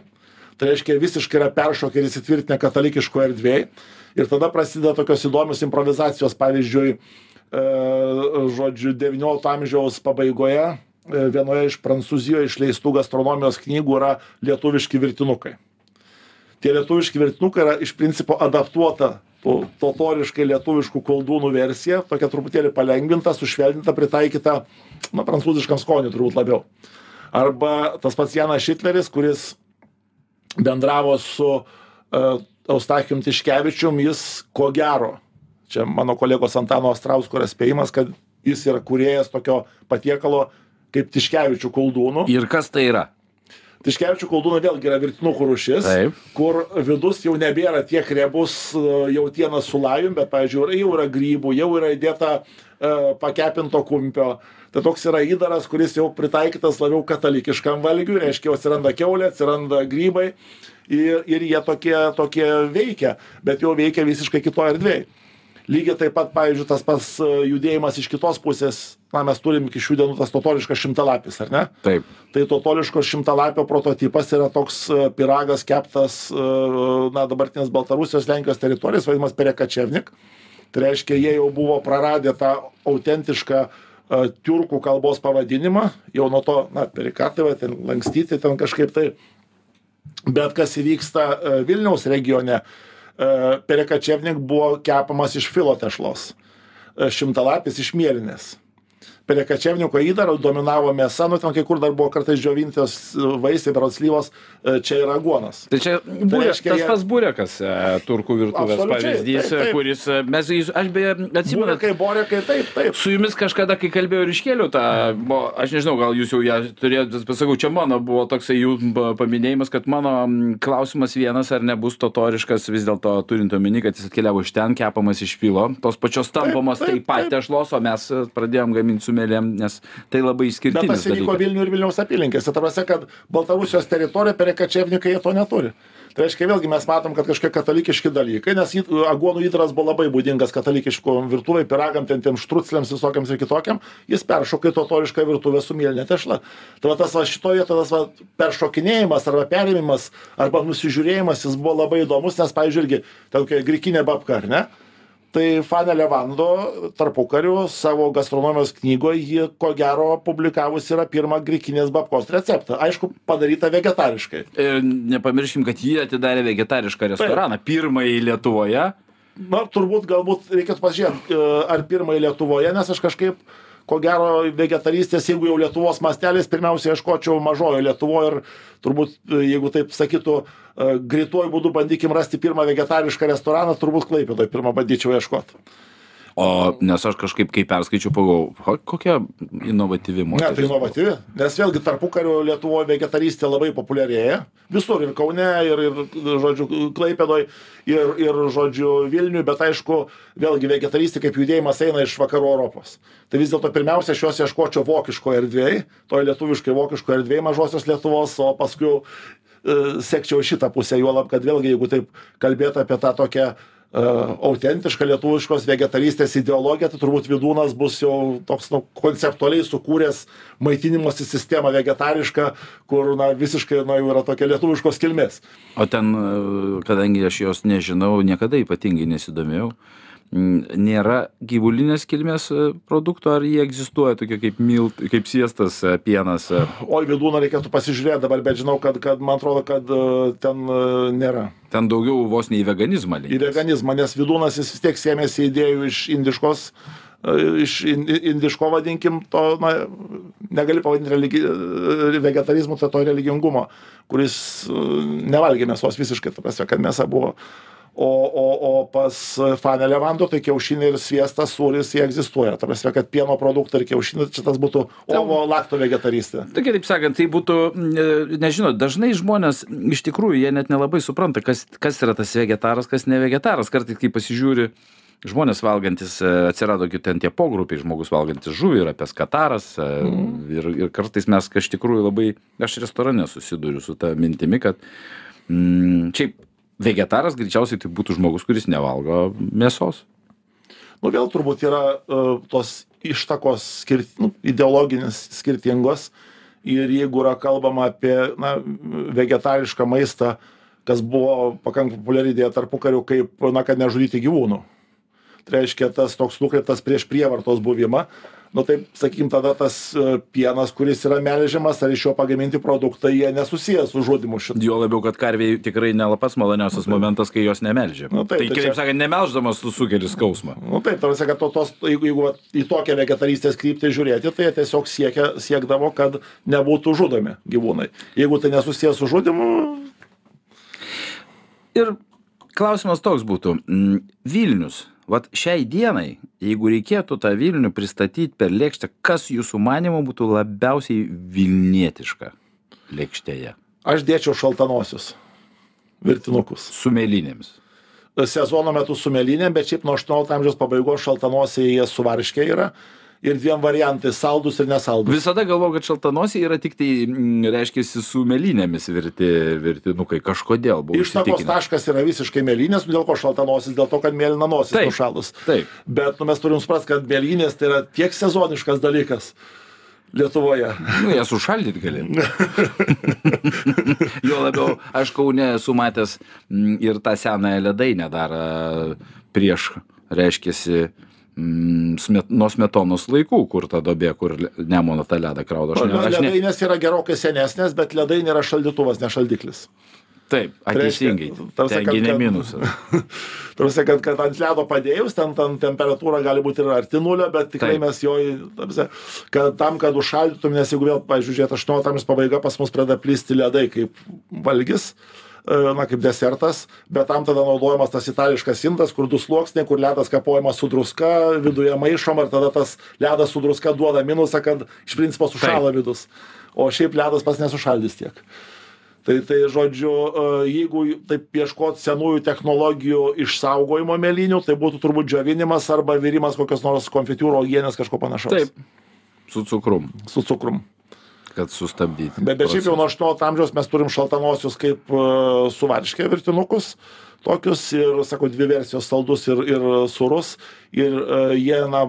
[SPEAKER 2] Tai reiškia, visiškai yra peršokę ir įsitvirtinę katalikiškoje erdvėje. Ir tada prasideda tokios įdomios improvizacijos. Pavyzdžiui, e, žodžiu, XIX amžiaus pabaigoje e, vienoje iš Prancūzijoje išleistų gastronomijos knygų yra lietuviški virtinukai. Tie lietuviški virtinukai yra iš principo adaptuota tų totoriškai lietuviškų koldūnų versija, tokia truputėlį palengvinta, sušvelninta, pritaikyta, na, prancūziškam skoniui turbūt labiau. Arba tas pats Janas Šitleris, kuris bendravo su uh, Eustachijum Tiškevičium, jis ko gero, čia mano kolegos Antano Astrausko yra spėjimas, kad jis yra kuriejas tokio patiekalo kaip Tiškevičių koldūnų.
[SPEAKER 1] Ir kas tai yra?
[SPEAKER 2] Tiškevičių koldūnai vėlgi yra virtinukų rūšis kur vidus jau nebėra tiek riebus e, jautiena su lajum bet pavyzdžiui jau yra grybų jau yra įdėta e, pakepinto kumpio. Tai toks yra įdaras kuris jau pritaikytas labiau katalikiškam valgiui reiškia atsiranda kiaulė atsiranda grybai ir ir jie tokie tokie veikia bet jau veikia visiškai kitoj erdvėj lygiai taip pat pavyzdžiui tas pats e, judėjimas iš kitos pusės. Na mes turim iki šių dienų tas totoriškas šimtalapis ar ne?
[SPEAKER 1] Taip.
[SPEAKER 2] Tai totoriško šimtalapio prototipas yra toks e, pyragas keptas e, na dabartinės baltarusijos lenkijos teritorijos vadinamas perekačevnik. Tai reiškia jie jau buvo praradę tą autentišką tiurkų kalbos pavadinimą. Jau nuo to na perikatai va ten lankstyti ten kažkaip tai. Bet kas įvyksta vilniaus regione perekačevnik buvo kepamas iš filo tešlos, e, šimtalapis iš mėlynės. Prie kačevniko įdaro dominavo mėsa, nu ten kai kur dar buvo kartais džiovintos vaisiai, berods slyvos, e, čia yra aguonas.
[SPEAKER 1] Tai čia burek,
[SPEAKER 2] reiškia,
[SPEAKER 1] tas pats burekas, e, turkų virtuvės pavyzdys, kuris e, mes, aš beje atsimenu,
[SPEAKER 2] Borekai, borekai, taip, taip.
[SPEAKER 1] su jumis kažkada, kai kalbėjau ir iškėliau tą, buvo, aš nežinau, gal jūs jau ją turėjote, pasakau, čia mano buvo toksai jų pa- paminėjimas, kad mano klausimas vienas, ar nebus totoriškas vis dėlto turint omeny, kad jis atkeliavo iš ten, kepamas iš pilo, tos pačios tampamos
[SPEAKER 2] taip,
[SPEAKER 1] taip, taip pat
[SPEAKER 2] taip.
[SPEAKER 1] tešlos, o mes e, pradėjom gaminti su mėlėm, nes tai labai
[SPEAKER 2] Bet
[SPEAKER 1] išskirtinis
[SPEAKER 2] tas įvyko. Vilnių ir Vilniaus apylinkėse. Tarvasi, kad Baltarusijos teritorija per Kačevnikai jie to neturi. Tai reiškia, vėlgi mes matom, kad kažkokie katalikiški dalykai, nes aguonų įdaras buvo labai būdingas katalikiškom virtuvai, piragam, ten tiem štrucliams visokiams ir kitokiam, jis peršoka į totorišką virtuvę su mielinė tešla. Tai va tas va šitoje tas va peršokinėjimas arba perėmimas arba nusižiūrėjimas jis buvo labai įdomus, nes, pavyzdžiui, irgi tokia grikinė babka, ar ne? Tai Fanė Levando tarpukariu savo gastronomijos knygoje ji ko gero publikavus yra pirmą grikinės babkos receptą. Aišku, padaryta vegetariškai.
[SPEAKER 1] Ir nepamirškim, kad jie atidarė vegetarišką restoraną, pirmąjį Lietuvoje.
[SPEAKER 2] Na, turbūt galbūt reikėtų pasižiūrėti, e, ar pirmąjį Lietuvoje, nes aš kažkaip, ko gero, vegetarystės, jeigu jau Lietuvos mastelės, pirmiausia, ieškočiau mažojo Lietuvoje ir turbūt, e, jeigu taip sakytų, e, greituoju būdu bandykim rasti pirmą vegetarišką restoraną, turbūt Klaipėdoje pirmą bandyčiau ieškoti.
[SPEAKER 1] O nes aš kažkaip, kai perskaičiau, pagalvojau, "Ha, kokia inovatyvi
[SPEAKER 2] Ne,
[SPEAKER 1] moteris.
[SPEAKER 2] tai inovatyvi, nes vėlgi tarpukario Lietuvoje vegetarystė labai populiarėja. Visur ir Kaune, ir, ir žodžiu, Klaipėdoj, ir, ir, žodžiu, Vilniui, bet aišku, vėlgi vegetarystė kaip judėjimas eina iš vakarų Europos. Tai vis dėlto pirmiausia, aš juos ieškočiau vokiško erdvėj, toj lietuviškai vokiško erdvėj mažosios Lietuvos, o paskui sekčiau šitą pusę, juolab, kad vėlgi, jeigu taip kalbėtų apie tą tokią uh, autentišką lietuviškos vegetarystės ideologiją, tai turbūt vidūnas bus jau toks nu, konceptualiai sukūręs maitinimosi sistemą vegetarišką, kur na, visiškai na, jau yra tokia lietuviškos kilmės.
[SPEAKER 1] O ten, e, kadangi aš jos nežinau, niekada ypatingai nesidomėjau, m, nėra gyvulinės kilmės e, produktų, ar jie egzistuoja tokie kaip milt, kaip siestas, e, pienas. e?
[SPEAKER 2] O į vidūną reikėtų pasižiūrėti dabar, bet žinau, kad, kad man atrodo, kad ten nėra.
[SPEAKER 1] Ten daugiau vos ne į veganizmą
[SPEAKER 2] Į
[SPEAKER 1] linkęs.
[SPEAKER 2] veganizmą, nes vidūnas jis vis tiek sėmėsi idėjų iš indiškos iš in- indiško vadinkim to, na, negali pavadinti religi, vegetarizmu, tai to religingumo, kuris nevalgė mėsos visiškai, ta prasme, kad mėsa buvo. O, o, o pas Fanę Levanto tai kiaušiniai ir sviestas, sūris, jie egzistuoja. Ta prasme, kad pieno produktai ir kiaušiniai, čia tas būtų ovo lakto vegetarystė.
[SPEAKER 1] Tai kitaip sakant, tai būtų, e, nežinau, dažnai žmonės iš tikrųjų jie net nelabai supranta, kas, kas yra tas vegetaras, kas ne vegetaras. Kartais, kai pasižiūri, žmonės valgantis, e, atsirado gi ten tie pogrupiai, žmogus valgantis žuvį yra peskataras. Mm. Ir, ir kartais mes, iš tikrųjų labai, aš restorane susiduriu su ta mintimi, kad mm, šiaip vegetaras greičiausiai tai būtų žmogus, kuris nevalgo mėsos.
[SPEAKER 2] nu vėl turbūt yra uh, tos ištakos skirt, nu, ideologinės skirtingos ir jeigu yra kalbama apie na, vegetarišką maistą, kas buvo pakankamai populiari idėja tarpukariu, kaip, na, kad nežudyti gyvūnų. Tai reiškia tas toks nukreiptas prieš prievartos buvimą. Nu taip, sakykim, tada tas e, pienas, kuris yra melžiamas, ar iš jo pagaminti produktai, jie nesusijęs su žudimu šitą.
[SPEAKER 1] Jo labiau, kad karviai tikrai nelapas maloniausias momentas, kai jos nemelžia.
[SPEAKER 2] Nu, taip,
[SPEAKER 1] tai
[SPEAKER 2] tai
[SPEAKER 1] kitaip sakant, nemelždamas tu sukeli skausmą.
[SPEAKER 2] Nu taip, tarsi, kad to, tos, jeigu, jeigu vat į tokią vegetarystės kryptį žiūrėti, tai jie tiesiog siekia, siekdavo, kad nebūtų žudomi gyvūnai. Jeigu tai nesusijęs su žudimu,
[SPEAKER 1] Ir klausimas toks būtų. mm, Vilnius. Vat šiai dienai, jeigu reikėtų tą Vilnių pristatyti per lėkštę, kas jūsų manimo būtų labiausiai Vilnietiška lėkštėje?
[SPEAKER 2] aš dėčiau šaltanosius virtinukus.
[SPEAKER 1] Su mėlynėmis.
[SPEAKER 2] Sezono metu su mėlynėm, bet šiaip nuo 18 amžiaus pabaigos šaltanosiai jie suvarškė yra. Ir dviem variantais - saldus ir nesaldus.
[SPEAKER 1] Visada galvoju, kad šaltanosiai yra tik tai, mm, reiškia, su mėlynėmis virti, virtinukai. Kažkodėl.
[SPEAKER 2] Ištakos taškas yra visiškai mėlynės, nu, dėl ko šaltanosis, dėl to, kad mėlyna nosis
[SPEAKER 1] Taip.
[SPEAKER 2] nušalus.
[SPEAKER 1] Taip.
[SPEAKER 2] Bet nu, mes turim suprasti, kad mėlynės tai yra tiek sezoniškas dalykas Lietuvoje.
[SPEAKER 1] Nu, jas užšaldyti gali. jo labiau, aš kaune esu matęs mm, ir tą senąją ledainę dar a, prieš, reiškiasi, mm, smet, nuo smetonos laikų, kur ta dobė, kur nemono tą ledą kraudo. Aš, ne, aš ne,
[SPEAKER 2] Ledainės yra gerokai senesnės, bet ledai nėra šaldytuvas, ne šaldiklis.
[SPEAKER 1] Taip,
[SPEAKER 2] Tai
[SPEAKER 1] teisingai. Tengi ne minusas.
[SPEAKER 2] Tarsi, kad, kad ant ledo padėjus, ten, ten temperatūra gali būti ir arti nulio, bet tikrai
[SPEAKER 1] Taip.
[SPEAKER 2] mes jo, tarsi, kad tam, kad užšaldytum, nes jeigu vėl, žiūrėt, 18 amžiaus pabaiga pas mus pradeda plisti ledai kaip valgis, e, na, kaip desertas, bet tam tada naudojamas tas itališkas indas, kur du sluoksniai, kur ledas kapojamas su druska, viduje maišom ir tada tas ledas su druska duoda minusą, kad iš principo sušala vidus. O šiaip ledas pas nesušaldys tiek. Tai, tai žodžiu, e, jeigu taip ieškot senųjų technologijų išsaugojimo mėlynių, tai būtų turbūt džiovinimas arba virimas kokios nors konfitūro uogienės kažko panašaus.
[SPEAKER 1] Taip. Su cukrum,
[SPEAKER 2] Su cukrum.
[SPEAKER 1] Kad sustabdyti.
[SPEAKER 2] Bet, bet šiaip jau nuo 18 amžiaus mes turim šaltanosius kaip uh, suvarškė virtinukus. Tokius ir, sakau, dvi versijos saldus ir, ir surus. Ir uh, jie, na,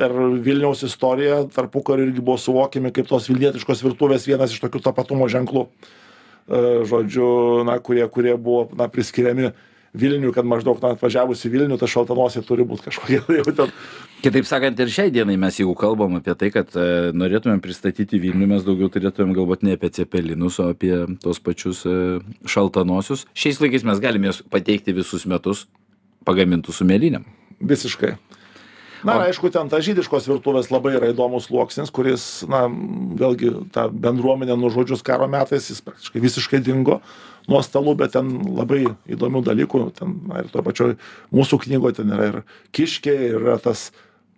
[SPEAKER 2] per Vilniaus istoriją tarpukariu irgi buvo suvokiami kaip tos vilnietiškos virtuvės vienas iš tokių tapatumo ženklų. Uh, žodžiu, na, kurie, kurie buvo, na, priskiriami Vilniui, kad maždaug, na, atvažiavus į Vilnių, ta šaltanosiai turi būti kažkokia jau ten.
[SPEAKER 1] Kitaip sakant, ir šiai dienai mes jeigu kalbam apie tai, kad e, norėtumėm pristatyti Vilnių, mes daugiau turėtumėm galvoti ne apie cepelinus, o apie tos pačius e, šaltanosius. Šiais laikais mes galime juos pateikti visus metus pagamintų su mėlynėm.
[SPEAKER 2] Visiškai. Na, ir aišku, ten ta žydiškos virtuvės labai yra įdomus sluoksnis, kuris, na, vėlgi, ta bendruomenė nužudžius karo metais, jis praktiškai visiškai dingo nuo stalų, bet ten labai įdomių dalykų, ten, na, ir to pačioj mūsų knygoje ten yra ir kiškė, ir yra tas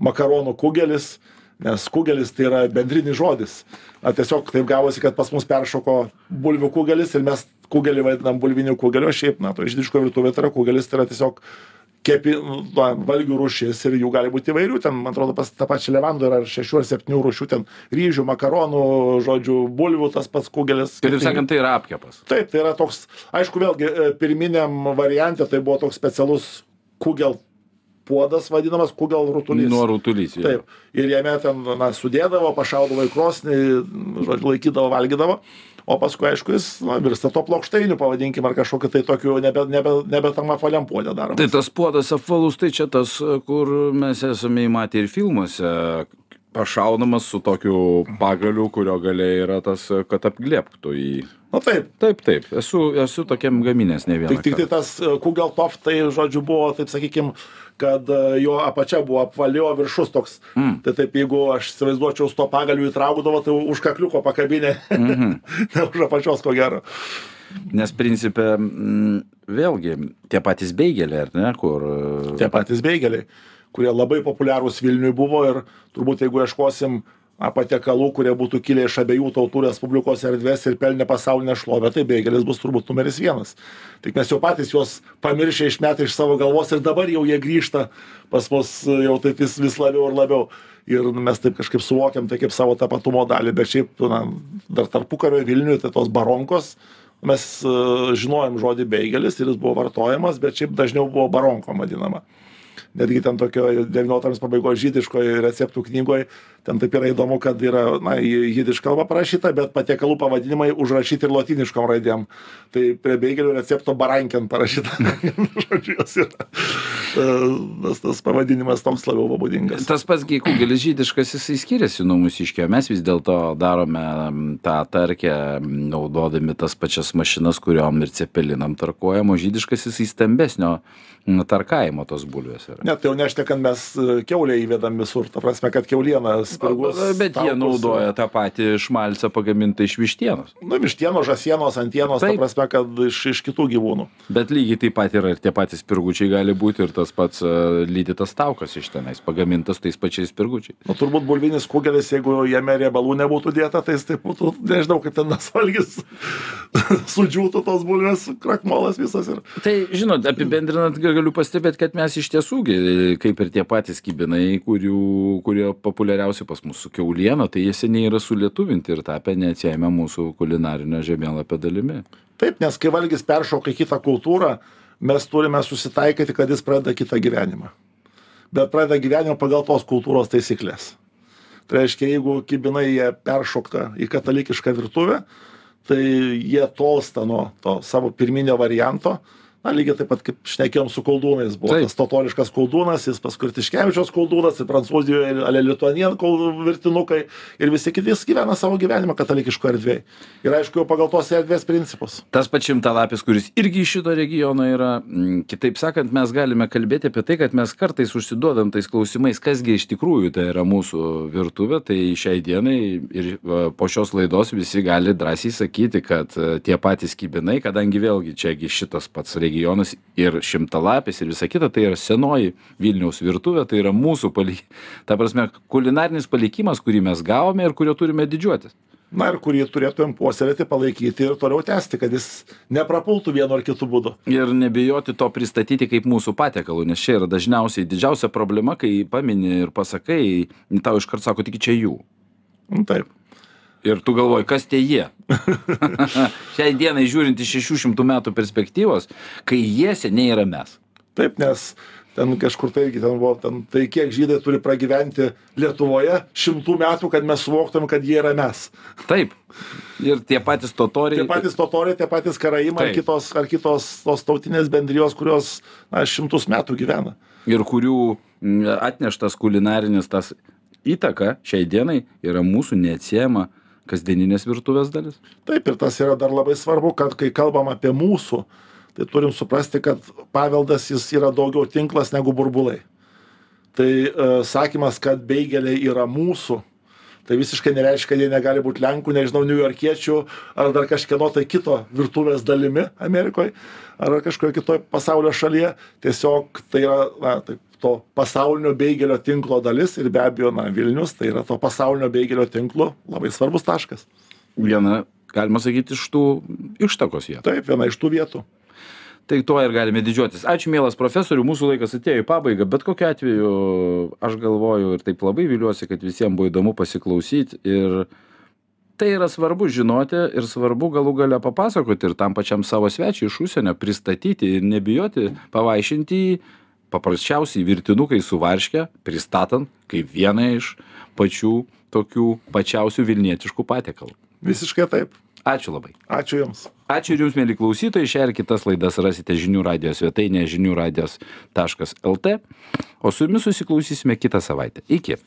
[SPEAKER 2] makaronų kugelis, nes kugelis tai yra bendrinis žodis. Na, tiesiog taip gavosi, kad pas mus peršoko bulvių kugelis ir mes kugelį vadinam bulviniu kugeliu, o šiaip, na, to žydiško virtuvė tai yra kugelis, tai yra tiesiog kepi, na, valgių rūšis ir jų gali būti įvairių. Ten, man atrodo, pas tą pačią levandų yra ar šešių ar septynių rūšių, ten ryžių, makaronų, žodžiu, bulvių, tas pats kugelis.
[SPEAKER 1] Kitaip sakant, tai yra apkepas.
[SPEAKER 2] Taip, tai yra toks, aišku, vėlgi, e, pirminiam variante tai buvo toks specialus kugel puodas vadinamas, kugel rutulys.
[SPEAKER 1] Nuo rutulys. jo.
[SPEAKER 2] Taip. Ir jame ten, na, sudėdavo, pašaudavo į krosnį, laikydavo, valgydavo. O paskui, aišku, jis na, virsta to plokštainiu, pavadinkim, ar kažkokiu tai tokiu, nebe, nebe, nebe tam apvaliam puodė darom.
[SPEAKER 1] Tai tas puodas apvalus, tai čia tas, kur mes esame įmatę ir filmuose, pašaunamas su tokiu pagaliu, kurio galiai yra tas, kad apglėptų į...
[SPEAKER 2] Na taip,
[SPEAKER 1] Taip, taip, esu, esu tokiam gaminęs ne vieną.
[SPEAKER 2] tik, tik tai tas Kugeltof, tai žodžiu buvo, taip sakykim, kad e, jo apačia buvo apvali, o viršus toks.
[SPEAKER 1] Mm.
[SPEAKER 2] Tai taip, jeigu aš įsivaizduočiau, su to pagaliu įtraukdavo, tai už kakliuko pakabinė,
[SPEAKER 1] Mhm.
[SPEAKER 2] ne už apačios, ko gero.
[SPEAKER 1] Nes principė, mm, vėlgi, tie patys beigeliai, ar ne, kur... e,
[SPEAKER 2] Tie patys beigeliai, kurie labai populiarūs Vilniui buvo ir turbūt jeigu ieškosim patiekalų, kurie būtų kilę iš abiejų tautų Respublikos erdvės ir pelnė pasaulinę šlovę, tai beigelis bus turbūt numeris vienas. Tik mes jau patys juos pamiršę išmetę iš savo galvos ir dabar jau jie grįžta pas mus jau taip vis, vis labiau ir labiau. Ir mes taip kažkaip suvokiam tai kaip savo tapatumo dalį, bet šiaip, na, dar tarpukario Vilniui, tai tos baronkos, mes uh, žinojom žodį beigelis ir jis buvo vartojamas, bet šiaip dažniau buvo baronko vadinama netgi ten tokio devyniolikto amžiaus pabaigoj žydiškoj receptų knygoj ten taip yra įdomu kad yra na jidiš kalba parašyta bet patiekalų pavadinimai užrašyti ir lotyniškom raidėm. Tai prie beigelių recepto baranken parašyta. Žodžiu jos yra. E, tas, tas pavadinimas toks labiau būdingas
[SPEAKER 1] Tas pats gi kugelis žydiškas, jisai skiriasi nuo mūsiškio. Mes vis dėlto darome tą tarkę, naudodami tas pačias mašinas, kuriuom ir cepelinam tarkuojam, o žydiškas jisai stambesnio tarkavimo tos bulvės yra.
[SPEAKER 2] net jau nešti kad mes e, kiaulę įvedam visur. Ta prasme kad kiauliena spirgus
[SPEAKER 1] Bet jie naudoja tą patį šmalcą pagamintą iš vištienos.
[SPEAKER 2] nu vištienos žąsienos antienos ta
[SPEAKER 1] Taip.
[SPEAKER 2] prasme kad iš iš kitų gyvūnų
[SPEAKER 1] Bet lygiai taip pat yra ir tie patys pirgučiai gali būti ir tas pats uh, lydytas taukas iš tenais, pagamintas tais pačiais pirgučiais.
[SPEAKER 2] Nu, turbūt bulvinis kugelis, jeigu jame riebalų nebūtų dėta, tai jis taip būtų, nežinau, kaip ten nasalgis sudžiūtų tos bulvės, krakmolas visas ir.
[SPEAKER 1] Tai, žinot, apibendrinant, ga- galiu pastebėti, kad mes iš tiesų, kaip ir tie patys kibinai, kurių, kurie populiariausi pas mūsų keuliena, tai jie seniai yra sulietuvinti ir tapę neatsiejama mūsų kulinarinio žemėlapio dalimi.
[SPEAKER 2] Taip, nes kai valgys peršoka į kitą kultūrą, mes turime susitaikyti, kad jis pradeda kitą gyvenimą. Bet pradeda gyvenimą pagal tos kultūros taisyklės. Tai reiškia, jeigu kibinai jie peršokta į katalikišką virtuvę, tai jie tolsta nuo to savo pirminio varianto, na lygiai taip pat kaip šnekėjom su koldūnais buvo tas totoriškas koldūnas jis paskui ir tiškevičiaus koldūnas ir prancūzijoje ale lituanien kol virtinukai ir visi kiti jis gyvena savo gyvenimą katalikiškoj erdvėj. Ir aišku jau pagal tos erdvės principus.
[SPEAKER 1] Tas pats šimtalapis kuris irgi iš šito regiono yra mm, kitaip sakant mes galime kalbėti apie tai kad mes kartais užsiduodam tais klausimais kas gi iš tikrųjų tai yra mūsų virtuvė tai šiai dienai ir po šios laidos visi gali drąsiai sakyti kad e, tie patys kibinai kadangi vėlgi čiagi šitas pats regionas ir šimtalapis ir visa kita tai yra senoji vilniaus virtuvė tai yra mūsų pali ta prasme kulinarinis palikimas kurį mes gavome ir kuriuo turime didžiuotis.
[SPEAKER 2] Na ir kurį turėtumėm puoselėti palaikyti ir toliau tęsti kad jis neprapultų vienu ar kitu būdu.
[SPEAKER 1] Ir nebijoti to pristatyti kaip mūsų patiekalu nes čia yra dažniausiai didžiausia problema kai pamini ir pasakai tau iškart sako taigi čia jų.
[SPEAKER 2] Nu, taip
[SPEAKER 1] ir tu galvoji kas tie jie? Šiai dienai žiūrint iš šešių šimtų metų perspektyvos kai jie seniai yra mes.
[SPEAKER 2] Taip nes ten kažkur tai irgi ten buvo ten tai kiek žydai turi pragyventi lietuvoje šimtų metų kad mes suvoktumėm kad jie yra mes.
[SPEAKER 1] Taip. Ir tie patys totoriai.
[SPEAKER 2] Tie patys totoriai tie patys karaimai ar kitos ar kitos tos tautinės bendrijos kurios na šimtus metų gyvena.
[SPEAKER 1] Ir kurių mm, atneštas kulinarinis tas įtaka šiai dienai yra mūsų neatsiejama kasdieninės virtuvės dalis?
[SPEAKER 2] Taip ir tas yra dar labai svarbu kad kai kalbam apie mūsų tai turim suprasti kad paveldas jis yra daugiau tinklas negu burbulai. Tai e, sakymas kad beigeliai yra mūsų tai visiškai nereiškia kad jie negali būt lenkų nežinau niujorkiečių ar dar kažkieno tai kito virtuvės dalimi amerikoj ar kažkokioj kitoj pasaulio šalyje. Tiesiog tai yra na taip to pasaulinio beigelio tinklo dalis ir be abejo na vilnius tai yra to pasaulinio beigelio tinklo labai svarbus taškas.
[SPEAKER 1] Viena galima sakyt iš tų ištakos vietų.
[SPEAKER 2] Taip viena iš tų vietų.
[SPEAKER 1] Tai tuo ir galime didžiuotis. Ačiū mielas profesoriau mūsų laikas atėjo į pabaigą bet kokiu atveju aš galvoju ir taip labai viliuosi kad visiem buvo įdomu pasiklausyt ir tai yra svarbu žinoti ir svarbu galų gale papasakoti ir tam pačiam savo svečiui iš užsienio pristatyti ir nebijoti pavaišinti jį paprasčiausiai virtinukai su varške pristatant kaip vieną iš pačių tokių pačiausių vilnietiškų patiekalų.
[SPEAKER 2] Visiškai taip.
[SPEAKER 1] Ačiū labai.
[SPEAKER 2] Ačiū jums.
[SPEAKER 1] Ačiū ir jums mieli klausytojai. Šią ir kitas laidas rasite žinių radijo svetainėje žinių radijas taškas lt. O su jumis susiklausysime kitą savaitę. Iki